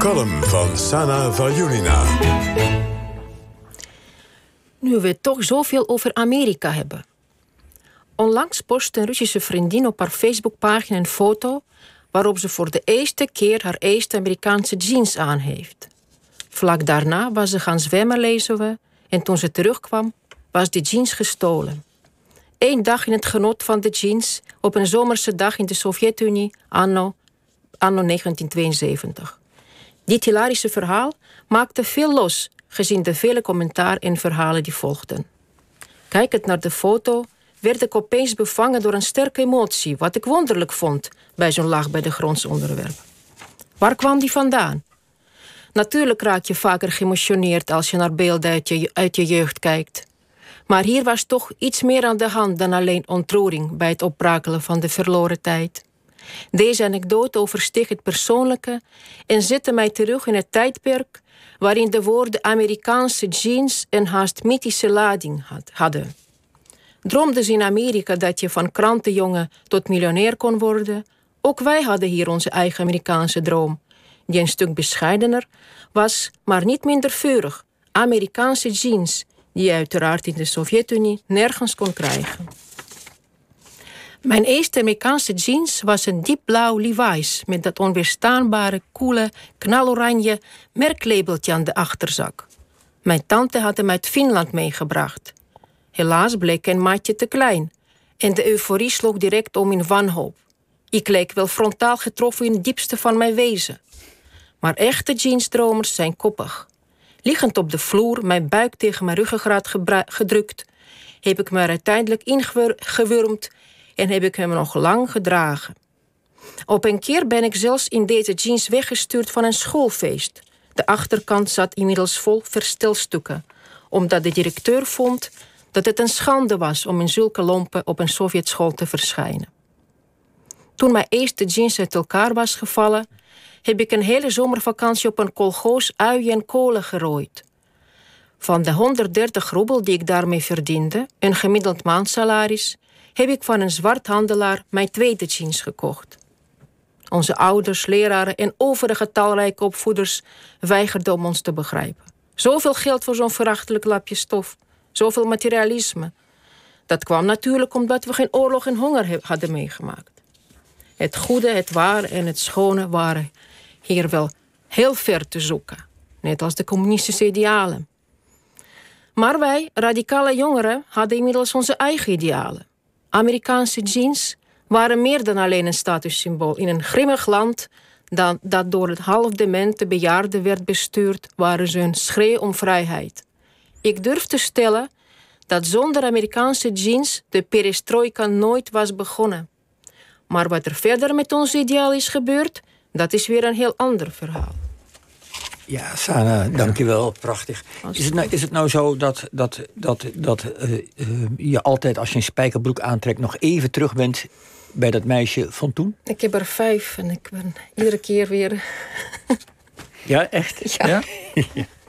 column van Sana Valjulina. Nu we het toch zoveel over Amerika hebben. Onlangs postte een Russische vriendin op haar Facebookpagina een foto waarop ze voor de eerste keer haar eerste Amerikaanse jeans aan heeft. Vlak daarna was ze gaan zwemmen, lezen we, en toen ze terugkwam, was de jeans gestolen. Eén dag in het genot van de jeans op een zomerse dag in de Sovjet-Unie anno, anno 1972. Dit hilarische verhaal maakte veel los, gezien de vele commentaar en verhalen die volgden. Kijkend naar de foto werd ik opeens bevangen door een sterke emotie, wat ik wonderlijk vond bij zo'n laag bij de grondsonderwerp. Waar kwam die vandaan? Natuurlijk raak je vaker geëmotioneerd als je naar beelden uit je, uit je jeugd kijkt. Maar hier was toch iets meer aan de hand dan alleen ontroering bij het opbrakelen van de verloren tijd. Deze anekdote oversteeg het persoonlijke en zette mij terug in het tijdperk waarin de woorden Amerikaanse jeans een haast mythische lading had, hadden. Droomde ze in Amerika dat je van krantenjongen tot miljonair kon worden? Ook wij hadden hier onze eigen Amerikaanse droom, die een stuk bescheidener was, maar niet minder vurig. Amerikaanse jeans, die je uiteraard in de Sovjet-Unie nergens kon krijgen. Mijn eerste Amerikaanse jeans was een diepblauw Levi's met dat onweerstaanbare, koele, knaloranje merklabeltje aan de achterzak. Mijn tante had hem uit Finland meegebracht. Helaas bleek een maatje te klein en de euforie sloeg direct om in wanhoop. Ik leek wel frontaal getroffen in het diepste van mijn wezen. Maar echte jeansdromers zijn koppig. Liggend op de vloer, mijn buik tegen mijn ruggengraat gedrukt, heb ik me er uiteindelijk ingewurmd en heb ik hem nog lang gedragen. Op een keer ben ik zelfs in deze jeans weggestuurd van een schoolfeest. De achterkant zat inmiddels vol verstelstukken, omdat de directeur vond dat het een schande was om in zulke lompen op een Sovjetschool te verschijnen. Toen mijn eerste jeans uit elkaar was gevallen, heb ik een hele zomervakantie op een kolgoos uien en kolen gerooid. Van de 130 roebel die ik daarmee verdiende, een gemiddeld maandsalaris, heb ik van een zwarthandelaar mijn tweede jeans gekocht. Onze ouders, leraren en overige talrijke opvoeders weigerden om ons te begrijpen. Zoveel geld voor zo'n verachtelijk lapje stof, zoveel materialisme. Dat kwam natuurlijk omdat we geen oorlog en honger hadden meegemaakt. Het goede, het ware en het schone waren hier wel heel ver te zoeken, net als de communistische idealen. Maar wij, radicale jongeren, hadden inmiddels onze eigen idealen. Amerikaanse jeans waren meer dan alleen een statussymbool. In een grimmig land dat, door het halfdemente bejaarden werd bestuurd, waren ze een schreeuw om vrijheid. Ik durf te stellen dat zonder Amerikaanse jeans de perestroika nooit was begonnen. Maar wat er verder met ons ideaal is gebeurd, dat is weer een heel ander verhaal. Ja, Sana, dankjewel. Prachtig. Is het nou, is het nou zo dat, dat, dat, dat uh, uh, je altijd als je een spijkerbroek aantrekt... nog even terug bent bij dat meisje van toen? Ik heb er vijf en ik ben iedere keer weer... ja, echt? Ja. ja?